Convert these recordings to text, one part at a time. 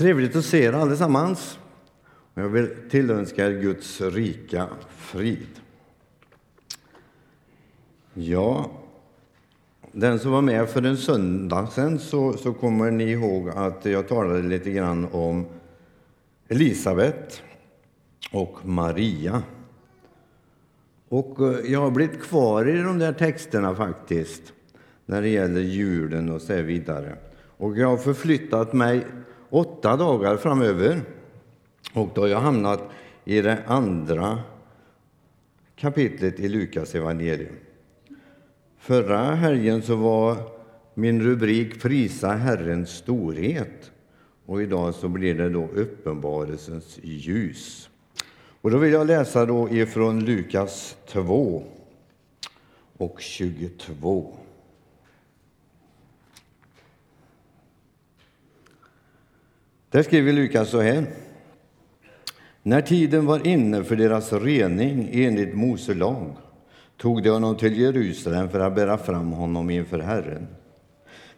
Trevligt att se er allesammans. Jag vill tillönska er Guds rika frid. Ja, den som var med för en söndag sen så, så kommer ni ihåg att jag talade lite grann om Elisabet och Maria. Och eh, jag har blivit kvar i de där texterna faktiskt, när det gäller julen och så vidare. Och jag har förflyttat mig åtta dagar framöver. Och då har jag hamnat i det andra kapitlet i Lukas evangelium. Förra helgen så var min rubrik Prisa Herrens storhet. Och idag så blir det då Uppenbarelsens ljus. Och då vill jag läsa då ifrån Lukas 2 och 22. Där skriver Lukas så här. När tiden var inne för deras rening enligt Mose lag tog de honom till Jerusalem för att bära fram honom inför Herren.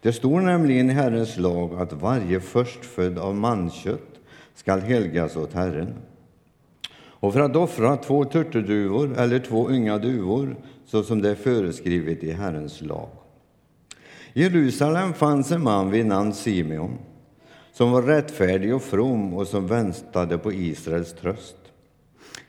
Det står nämligen i Herrens lag att varje förstfödd av mankött skall helgas åt Herren. Och för att offra två turturduvor eller två unga duvor så som det är föreskrivet i Herrens lag. I Jerusalem fanns en man vid namn Simeon som var rättfärdig och from och som väntade på Israels tröst.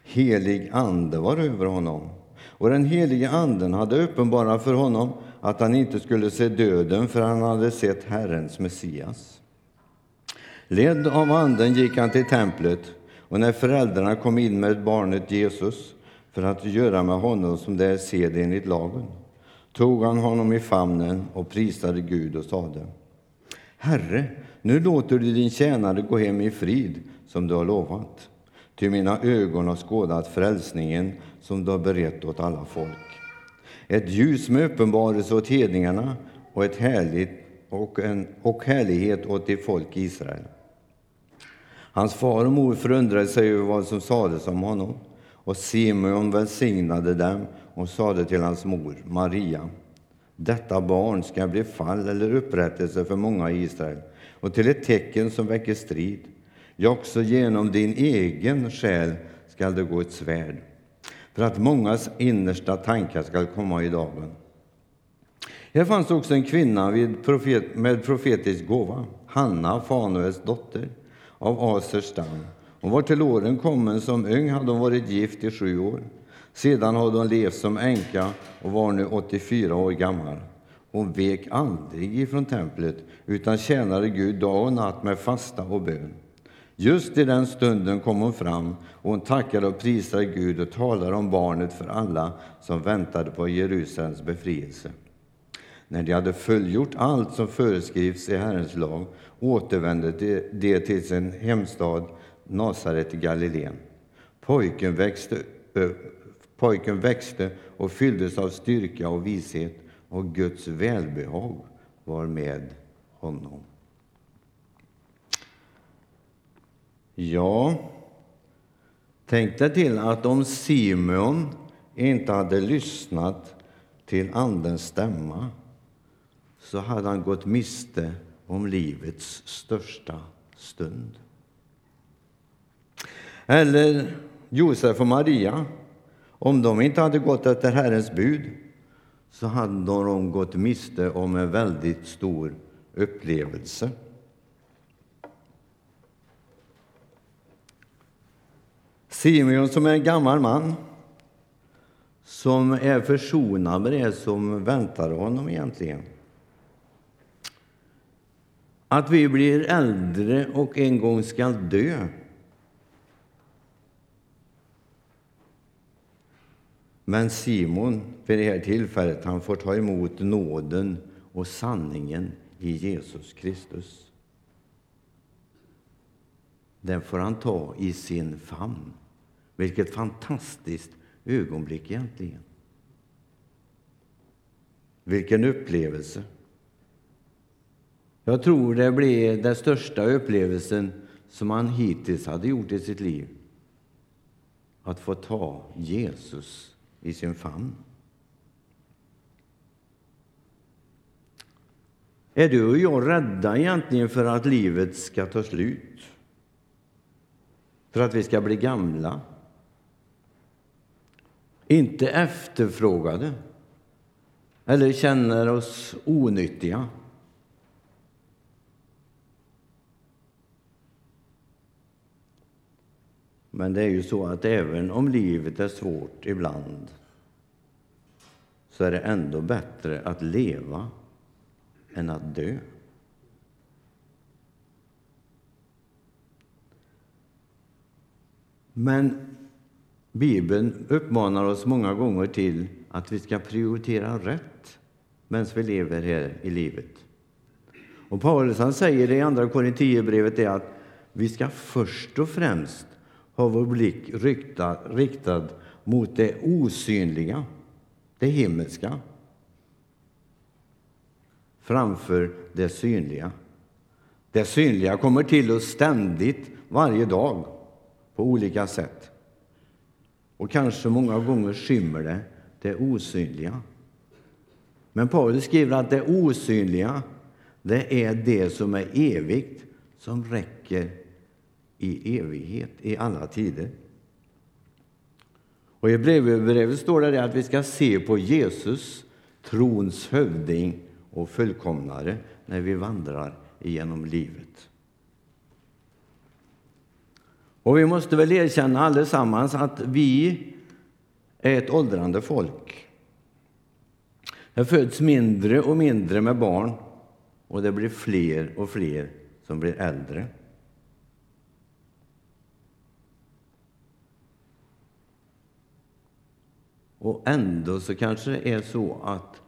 Helig ande var över honom, och den helige anden hade uppenbarat för honom att han inte skulle se döden för han hade sett Herrens Messias. Ledd av anden gick han till templet, och när föräldrarna kom in med barnet Jesus för att göra med honom som det är sed enligt lagen tog han honom i famnen och prisade Gud och sade Herre, nu låter du din tjänare gå hem i frid, som du har lovat. Ty mina ögon har skådat frälsningen som du har berett åt alla folk. Ett ljus med uppenbarelse åt hedningarna och, ett härligt, och, en, och härlighet åt det folk Israel. Hans far och mor förundrade sig över vad som sades om honom, och Simeon välsignade dem och sade till hans mor Maria detta barn ska bli fall eller upprättelse för många i Israel och till ett tecken som väcker strid. Ja, också genom din egen själ skall det gå ett svärd för att mångas innersta tankar skall komma i dagen. Här fanns också en kvinna med profetisk gåva, Hanna, Fanuels dotter, av Asers stam. Hon var till åren kommen som ung, hade hon varit gift i sju år. Sedan hade hon levt som änka och var nu 84 år gammal. Hon vek aldrig ifrån templet utan tjänade Gud dag och natt med fasta och bön. Just i den stunden kom hon fram och hon tackade och prisade Gud och talade om barnet för alla som väntade på Jerusalems befrielse. När de hade fullgjort allt som föreskrivs i Herrens lag återvände de till sin hemstad Nasaret i Galileen. Pojken växte Pojken växte och fylldes av styrka och vishet, och Guds välbehag var med honom. Ja, tänk dig till att om Simeon inte hade lyssnat till Andens stämma så hade han gått miste om livets största stund. Eller Josef och Maria om de inte hade gått efter Herrens bud så hade de gått miste om en väldigt stor upplevelse. Simeon, som är en gammal man som är försonad med det som väntar honom egentligen. Att vi blir äldre och en gång ska dö Men Simon vid det här tillfället han får ta emot nåden och sanningen i Jesus Kristus. Den får han ta i sin famn. Vilket fantastiskt ögonblick egentligen. Vilken upplevelse! Jag tror det blev den största upplevelsen som han hittills hade gjort i sitt liv. Att få ta Jesus i sin famn. Är du och jag rädda egentligen för att livet ska ta slut? För att vi ska bli gamla? Inte efterfrågade eller känner oss onyttiga? Men det är ju så att även om livet är svårt ibland så är det ändå bättre att leva än att dö. Men Bibeln uppmanar oss många gånger till att vi ska prioritera rätt medan vi lever här i livet. Och Paulus han säger i Andra Korinthierbrevet att vi ska först och främst har vår blick riktad, riktad mot det osynliga, det himmelska framför det synliga. Det synliga kommer till oss ständigt, varje dag, på olika sätt. Och kanske många gånger skymmer det det osynliga. Men Paulus skriver att det osynliga, det är det som är evigt, som räcker i evighet, i alla tider. Och I brevbrevet står det att vi ska se på Jesus, trons hövding och fullkomnare, när vi vandrar genom livet. Och vi måste väl erkänna allesammans att vi är ett åldrande folk. Det föds mindre och mindre med barn och det blir fler och fler som blir äldre. Och ändå så kanske det är så att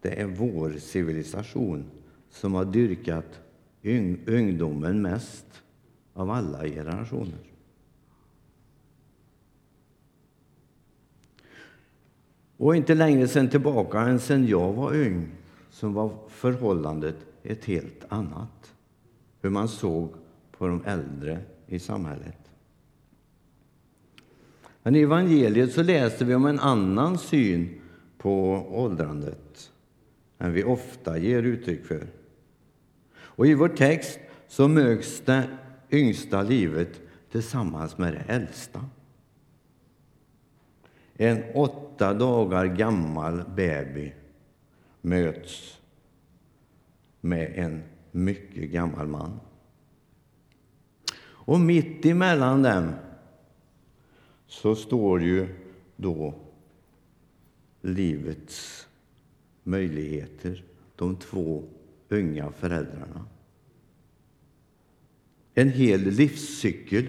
det är vår civilisation som har dyrkat ungdomen mest av alla generationer. Och inte längre sen tillbaka än sen jag var ung som var förhållandet ett helt annat. Hur man såg på de äldre i samhället. Men i evangeliet så läser vi om en annan syn på åldrandet än vi ofta ger uttryck för. Och I vår text så möts det yngsta livet tillsammans med det äldsta. En åtta dagar gammal baby möts med en mycket gammal man. Och mitt emellan dem så står ju då livets möjligheter, de två unga föräldrarna. En hel livscykel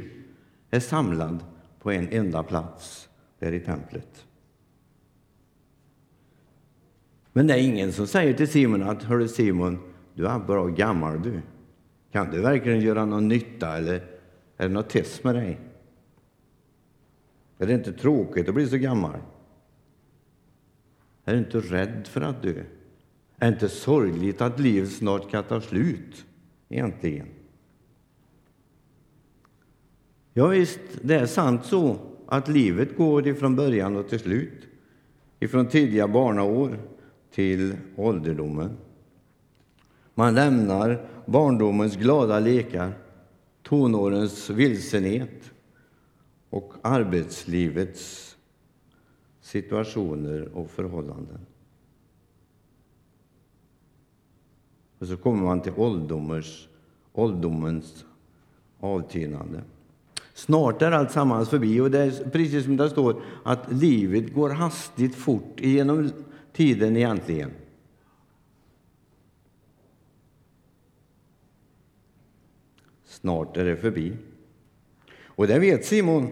är samlad på en enda plats, där i templet. Men det är ingen som säger till Simon att Hörru Simon, du är bra gammal du. Kan du verkligen göra någon nytta eller är det något test med dig? Är det inte tråkigt att bli så gammal? Är du inte rädd för att dö? Är det inte sorgligt att livet snart kan ta slut, egentligen? Ja, visst, det är sant så att livet går ifrån början och till slut, ifrån tidiga barnaår till ålderdomen. Man lämnar barndomens glada lekar, tonårens vilsenhet och arbetslivets situationer och förhållanden. Och så kommer man till ålderdomens, ålderdomens avtynande. Snart är allt sammans förbi. Och det är precis som det står att livet går hastigt fort genom tiden egentligen. Snart är det förbi. Och det vet Simon.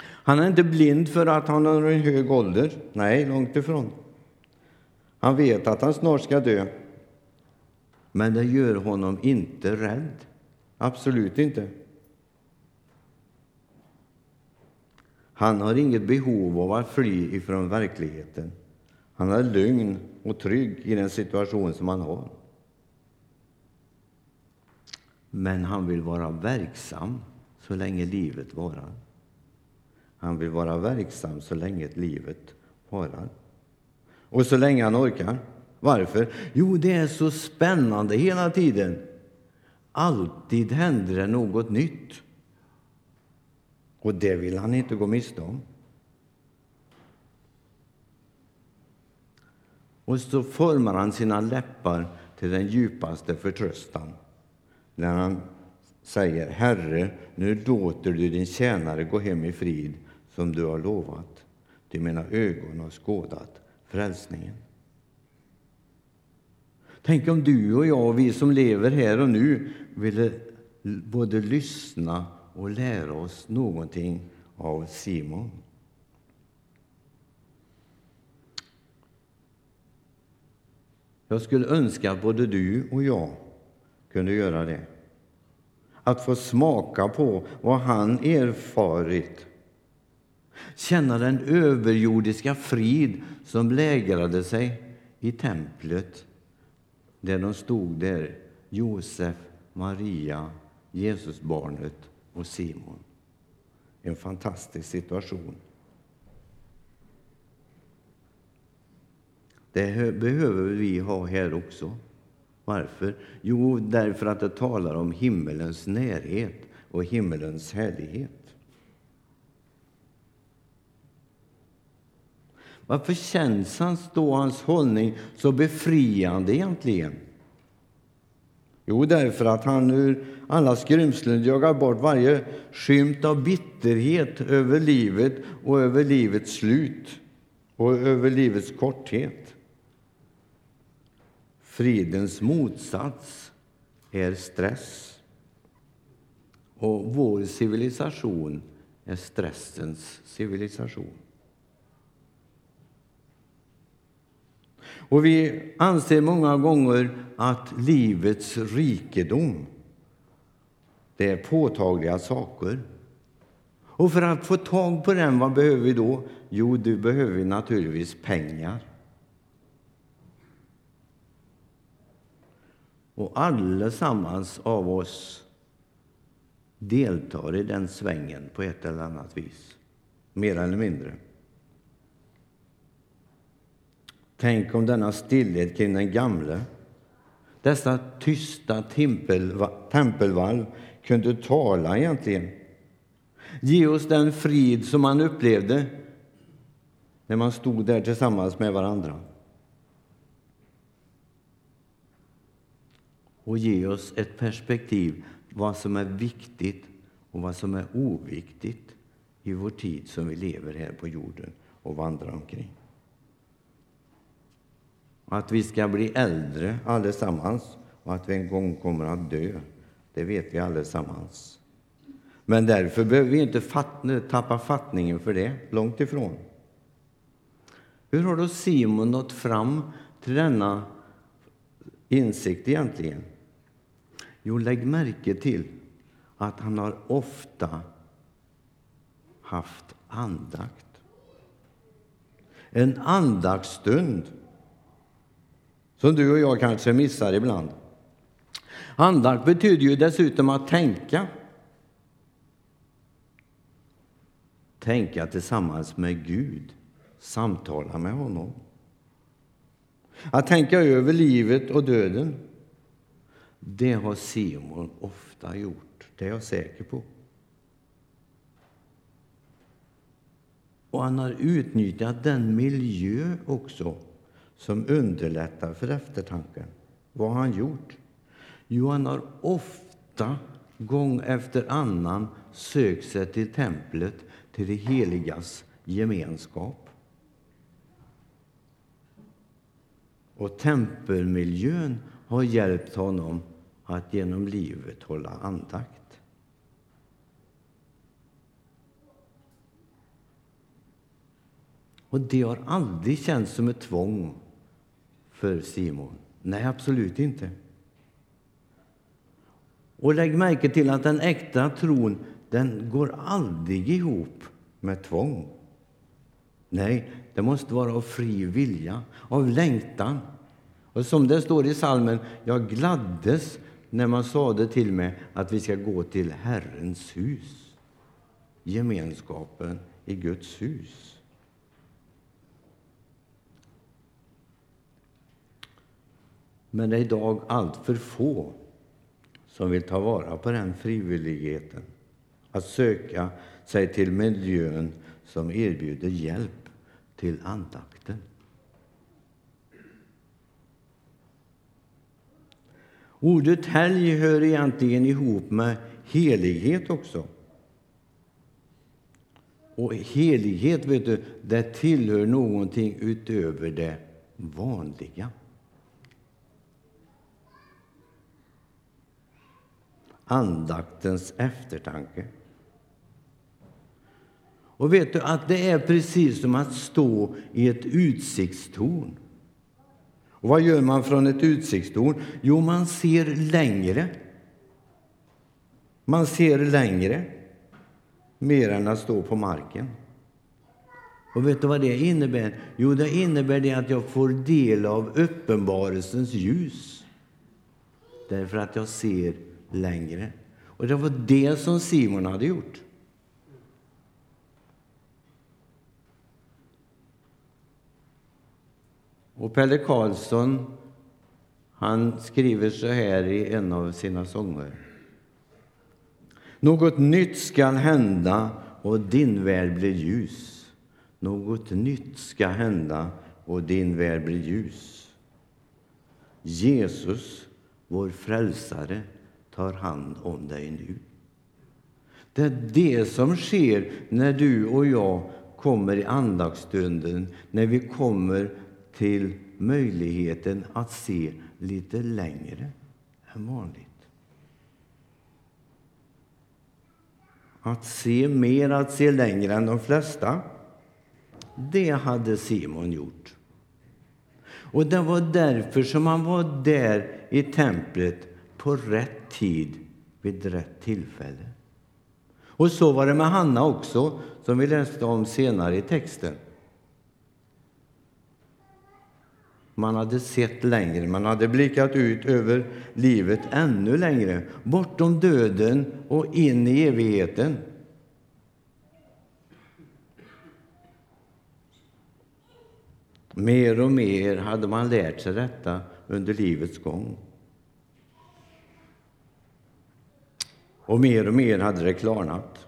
Han är inte blind för att han har en hög ålder. Nej, långt ifrån. Han vet att han snart ska dö. Men det gör honom inte rädd. Absolut inte. Han har inget behov av att fly ifrån verkligheten. Han är lugn och trygg i den situation som han har. Men han vill vara verksam så länge livet varar. Han vill vara verksam så länge livet varar. Och så länge han orkar. Varför? Jo, det är så spännande hela tiden. Alltid händer det något nytt. Och det vill han inte gå miste om. Och så formar han sina läppar till den djupaste förtröstan när han säger Herre, nu låter du din tjänare gå hem i frid som du har lovat. Ty mina ögon har skådat frälsningen. Tänk om du och jag, vi som lever här och nu, ville både lyssna och lära oss någonting av Simon. Jag skulle önska att både du och jag kunde göra det. Att få smaka på vad han erfarit. Känna den överjordiska frid som lägrade sig i templet där de stod där, Josef, Maria, Jesusbarnet och Simon. En fantastisk situation. Det behöver vi ha här också. Varför? Jo, därför att det talar om himmelens närhet och himmelens härlighet. Varför känns hans, då hans hållning så befriande egentligen? Jo, därför att han ur alla skrymslen jagar bort varje skymt av bitterhet över livet och över livets slut och över livets korthet. Fridens motsats är stress. Och vår civilisation är stressens civilisation. Och vi anser många gånger att livets rikedom det är påtagliga saker. Och för att få tag på den, vad behöver vi då? Jo, du behöver naturligtvis pengar. Och allesammans av oss deltar i den svängen på ett eller annat vis, mer eller mindre. Tänk om denna stillhet kring den gamle, dessa tysta tempelvalv kunde tala egentligen. Ge oss den frid som man upplevde när man stod där tillsammans med varandra. Och ge oss ett perspektiv vad som är viktigt och vad som är oviktigt i vår tid som vi lever här på jorden och vandrar omkring. Att vi ska bli äldre allesammans och att vi en gång kommer att dö, det vet vi allesammans. Men därför behöver vi inte tappa fattningen för det, långt ifrån. Hur har då Simon nått fram till denna insikt egentligen? Jo, lägg märke till att han har ofta haft andakt. En andaktsstund som du och jag kanske missar ibland. Andakt betyder ju dessutom att tänka. Tänka tillsammans med Gud, samtala med honom. Att tänka över livet och döden. Det har Simon ofta gjort, det är jag säker på. Och han har utnyttjat den miljö också som underlättar för eftertanken. Vad har han gjort? Jo, han har ofta, gång efter annan, sökt sig till templet, till det heligas gemenskap. Och tempelmiljön har hjälpt honom att genom livet hålla andakt. Och det har aldrig känts som ett tvång för Simon. Nej, absolut inte. Och lägg märke till att den äkta tron den går aldrig ihop med tvång. Nej, det måste vara av fri vilja, av längtan. Och som det står i salmen, jag gladdes när man sade till mig att vi ska gå till Herrens hus. Gemenskapen i Guds hus. Men det är idag allt för få som vill ta vara på den frivilligheten att söka sig till miljön som erbjuder hjälp till andakten. Ordet helg hör egentligen ihop med helighet också. Och helighet, vet du, det tillhör någonting utöver det vanliga. Andaktens eftertanke. Och vet du att det är precis som att stå i ett utsiktstorn. Och vad gör man från ett utsiktstorn? Jo, man ser längre. Man ser längre, mer än att stå på marken. Och vet du vad det innebär? Jo, det innebär det att jag får del av uppenbarelsens ljus. Därför att jag ser längre. Och det var det som Simon hade gjort. Och Pelle Karlsson han skriver så här i en av sina sånger. Något nytt skall hända och din värld blir ljus. Något nytt ska hända och din värld blir ljus. Jesus, vår frälsare, tar hand om dig nu. Det är det som sker när du och jag kommer i andagsstunden, när vi kommer till möjligheten att se lite längre än vanligt. Att se mer, att se längre än de flesta. Det hade Simon gjort. Och det var därför som han var där i templet på rätt tid, vid rätt tillfälle. Och så var det med Hanna också, som vi läste om senare i texten. Man hade sett längre, man hade blickat ut över livet ännu längre, bortom döden och in i evigheten. Mer och mer hade man lärt sig detta under livets gång. Och mer och mer hade det klarnat.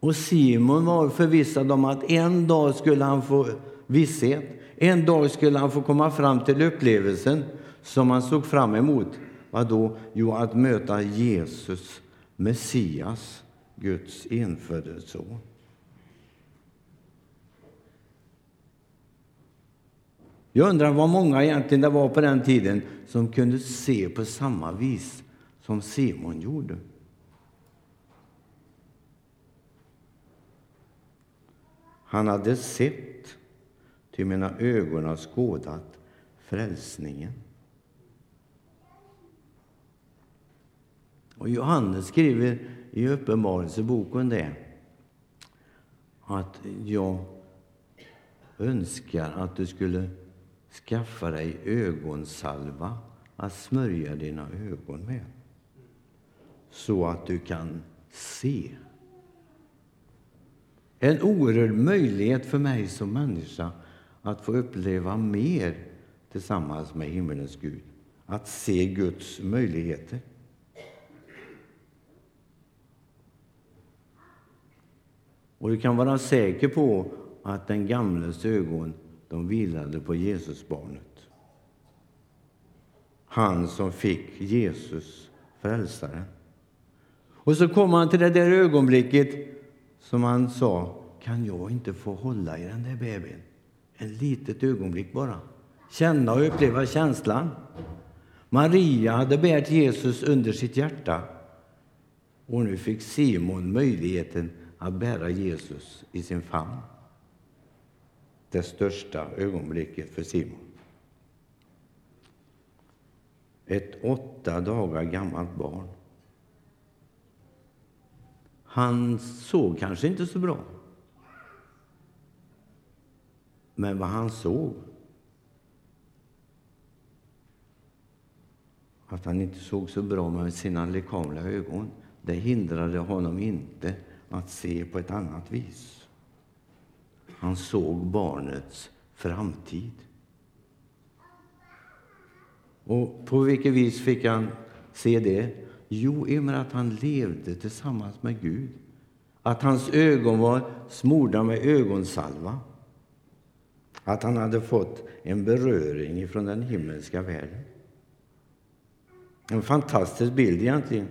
Och Simon var förvissad om att en dag skulle han få visshet. En dag skulle han få komma fram till upplevelsen som han såg fram emot. Vadå? Jo, att möta Jesus, Messias, Guds enfödde son. Jag undrar vad många egentligen det var på den tiden som kunde se på samma vis som Simon gjorde. Han hade sett, till mina ögon har skådat frälsningen. Och Johannes skriver i Uppenbarelseboken det att jag önskar att du skulle skaffa dig ögonsalva att smörja dina ögon med så att du kan se en oerhörd möjlighet för mig som människa att få uppleva mer tillsammans med himmelens Gud. Att se Guds möjligheter. Och du kan vara säker på att den gamles ögon de vilade på Jesusbarnet. Han som fick Jesus, frälsaren. Och så kom han till det där ögonblicket som han sa, kan jag inte få hålla i den där bebisen? En litet ögonblick bara. Känna och uppleva känslan. Maria hade bärt Jesus under sitt hjärta och nu fick Simon möjligheten att bära Jesus i sin famn. Det största ögonblicket för Simon. Ett åtta dagar gammalt barn han såg kanske inte så bra. Men vad han såg Att han inte såg så bra med sina lekamliga ögon det hindrade honom inte att se på ett annat vis. Han såg barnets framtid. Och på vilket vis fick han se det? Jo, i och med att han levde tillsammans med Gud. Att hans ögon var smorda med ögonsalva. Att han hade fått en beröring från den himmelska världen. En fantastisk bild egentligen.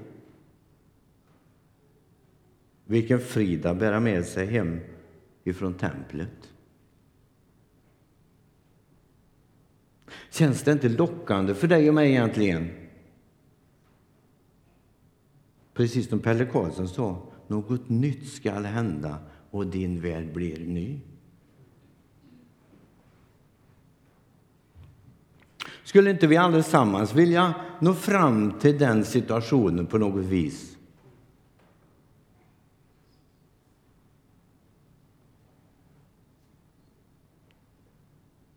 Vilken frid att bära med sig hem ifrån templet. Känns det inte lockande för dig och mig egentligen? Precis som Pelle Karlsson sa, något nytt skall hända och din värld blir ny. Skulle inte vi allesammans vilja nå fram till den situationen på något vis?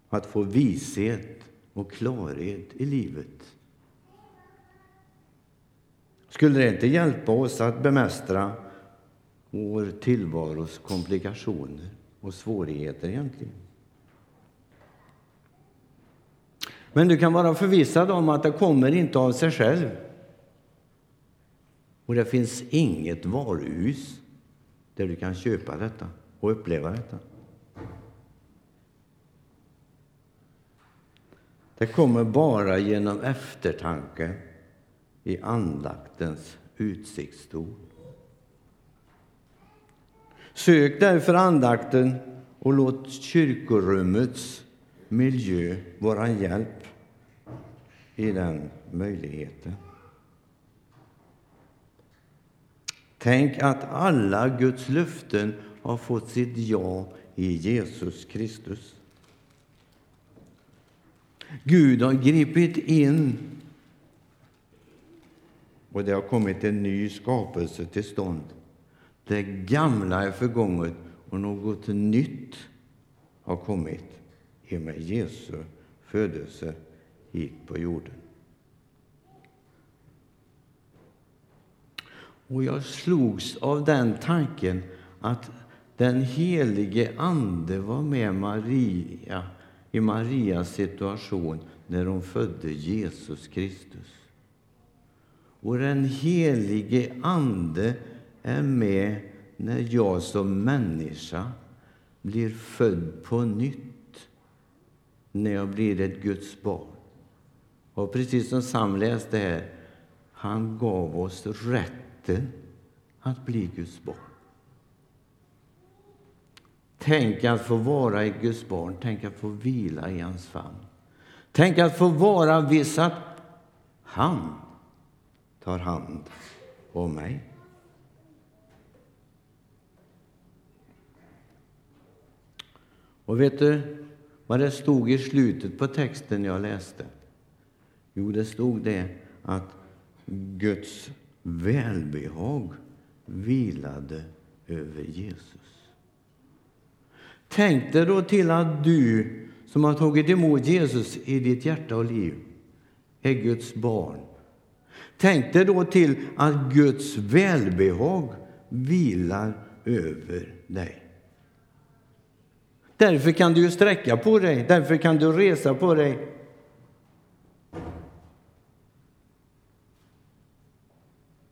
Att få vishet och klarhet i livet. Skulle det inte hjälpa oss att bemästra vår tillvaros komplikationer och svårigheter egentligen? Men du kan vara förvissad om att det kommer inte av sig själv. Och det finns inget varuhus där du kan köpa detta och uppleva detta. Det kommer bara genom eftertanke i andaktens utsiktsstol. Sök därför andakten och låt kyrkorummets miljö vara en hjälp i den möjligheten. Tänk att alla Guds löften har fått sitt ja i Jesus Kristus. Gud har gripit in och det har kommit en ny skapelse till stånd. Det gamla är förgånget och något nytt har kommit i och med Jesu födelse hit på jorden. Och jag slogs av den tanken att den helige Ande var med Maria i Marias situation när hon födde Jesus Kristus. Och den helige Ande är med när jag som människa blir född på nytt, när jag blir ett Guds barn. Och precis som Sam läste här, han gav oss rätten att bli Guds barn. Tänk att få vara ett Guds barn, tänk att få vila i hans famn. Tänk att få vara viss att han tar hand om mig. Och vet du vad det stod i slutet på texten jag läste? Jo, det stod det att Guds välbehag vilade över Jesus. Tänk dig då till att du som har tagit emot Jesus i ditt hjärta och liv är Guds barn. Tänk dig då till att Guds välbehag vilar över dig. Därför kan du sträcka på dig, därför kan du resa på dig.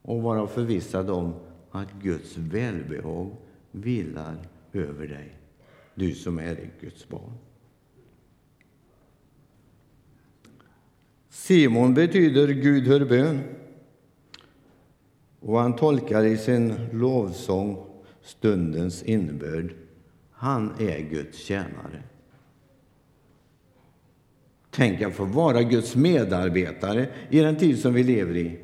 Och vara förvissad om att Guds välbehag vilar över dig, du som är Guds barn. Simon betyder Gud hör bön. Och han tolkar i sin lovsång stundens innebörd. Han är Guds tjänare. Tänk att få vara Guds medarbetare i den tid som vi lever i.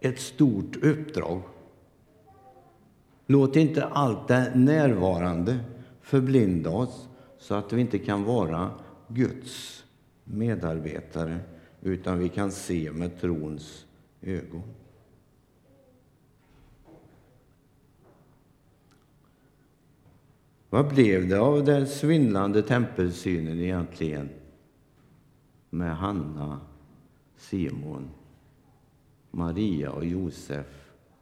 Ett stort uppdrag. Låt inte allt det närvarande förblinda oss så att vi inte kan vara Guds medarbetare utan vi kan se med trons ögon. Vad blev det av den svindlande tempelsynen egentligen med Hanna, Simon, Maria och Josef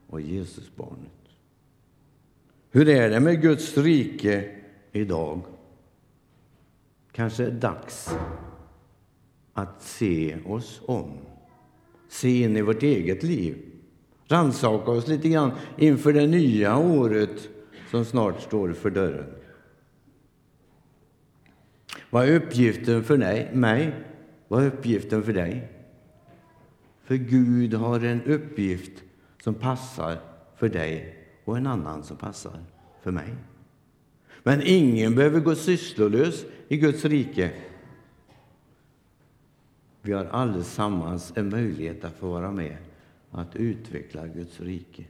och Jesusbarnet? Hur är det med Guds rike idag? Kanske är det dags att se oss om, se in i vårt eget liv, rannsaka oss lite grann inför det nya året som snart står för dörren. Vad är uppgiften för mig? Vad är uppgiften för dig? För Gud har en uppgift som passar för dig och en annan som passar för mig. Men ingen behöver gå sysslolös i Guds rike. Vi har allesammans en möjlighet att få vara med att utveckla Guds rike.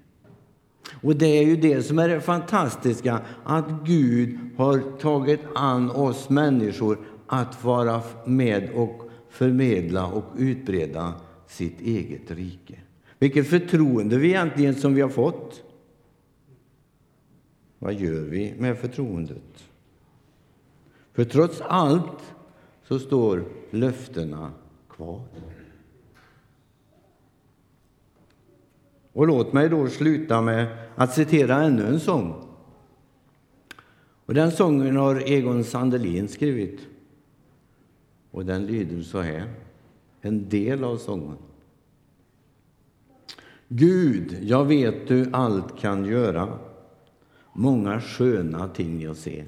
Och det är ju det som är det fantastiska, att Gud har tagit an oss människor att vara med och förmedla och utbreda sitt eget rike. Vilket förtroende vi egentligen som vi har fått. Vad gör vi med förtroendet? För trots allt så står löftena kvar. Och låt mig då sluta med att citera ännu en sång. Och den sången har Egon Sandelin skrivit. Och den lyder så här, en del av sången. Gud, jag vet du allt kan göra många sköna ting jag ser.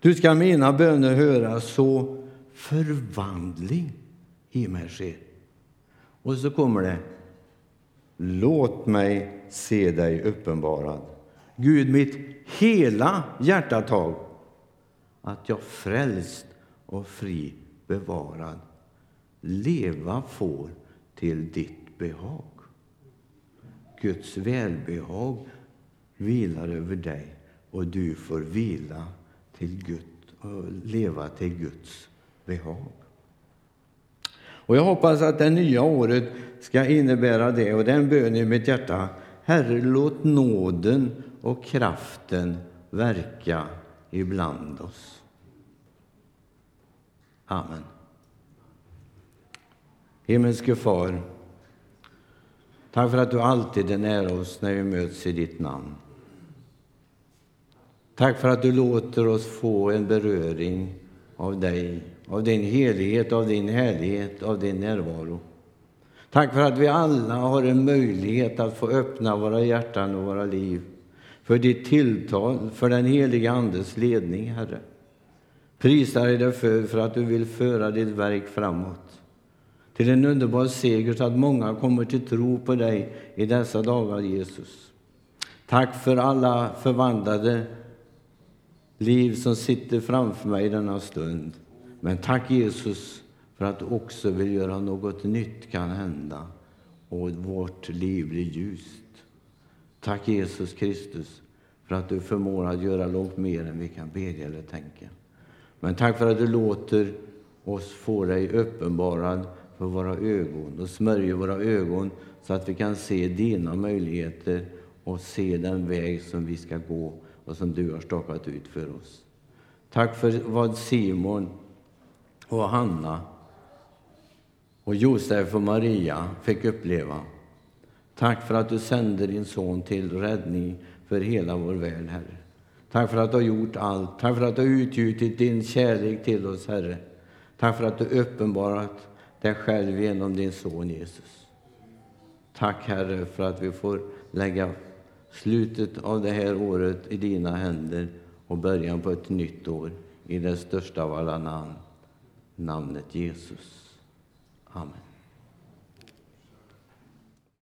Du ska mina böner höra, så förvandling i mig sker. Och så kommer det. Låt mig se dig uppenbarad. Gud, mitt hela hjärtatag att jag frälst och fri bevarad leva får till ditt behag. Guds välbehag vilar över dig och du får vila till Gud och leva till Guds behag. Och jag hoppas att det nya året ska innebära det, och den bön i mitt hjärta. Herre, låt nåden och kraften verka ibland oss. Amen. Himmelske Far, tack för att du alltid är nära oss när vi möts i ditt namn. Tack för att du låter oss få en beröring av dig, av din helighet, av din härlighet, av din närvaro. Tack för att vi alla har en möjlighet att få öppna våra hjärtan och våra liv för ditt tilltal, för den heliga Andes ledning, Herre. Prisar dig därför för att du vill föra ditt verk framåt till en underbar seger så att många kommer till tro på dig i dessa dagar, Jesus. Tack för alla förvandlade liv som sitter framför mig i denna stund. Men tack Jesus för att du också vill göra något nytt kan hända och vårt liv blir ljust. Tack Jesus Kristus för att du förmår att göra långt mer än vi kan bedja eller tänka. Men tack för att du låter oss få dig uppenbarad för våra ögon och smörjer våra ögon så att vi kan se dina möjligheter och se den väg som vi ska gå och som du har stakat ut för oss. Tack för vad Simon och Hanna och Josef och Maria fick uppleva. Tack för att du sände din son till räddning för hela vår värld, Herre. Tack för att du har gjort allt. Tack för att du har utgjutit din kärlek till oss, Herre. Tack för att du uppenbarat dig själv genom din son Jesus. Tack, Herre, för att vi får lägga slutet av det här året i dina händer och början på ett nytt år i det största av alla namn, namnet Jesus. Amen.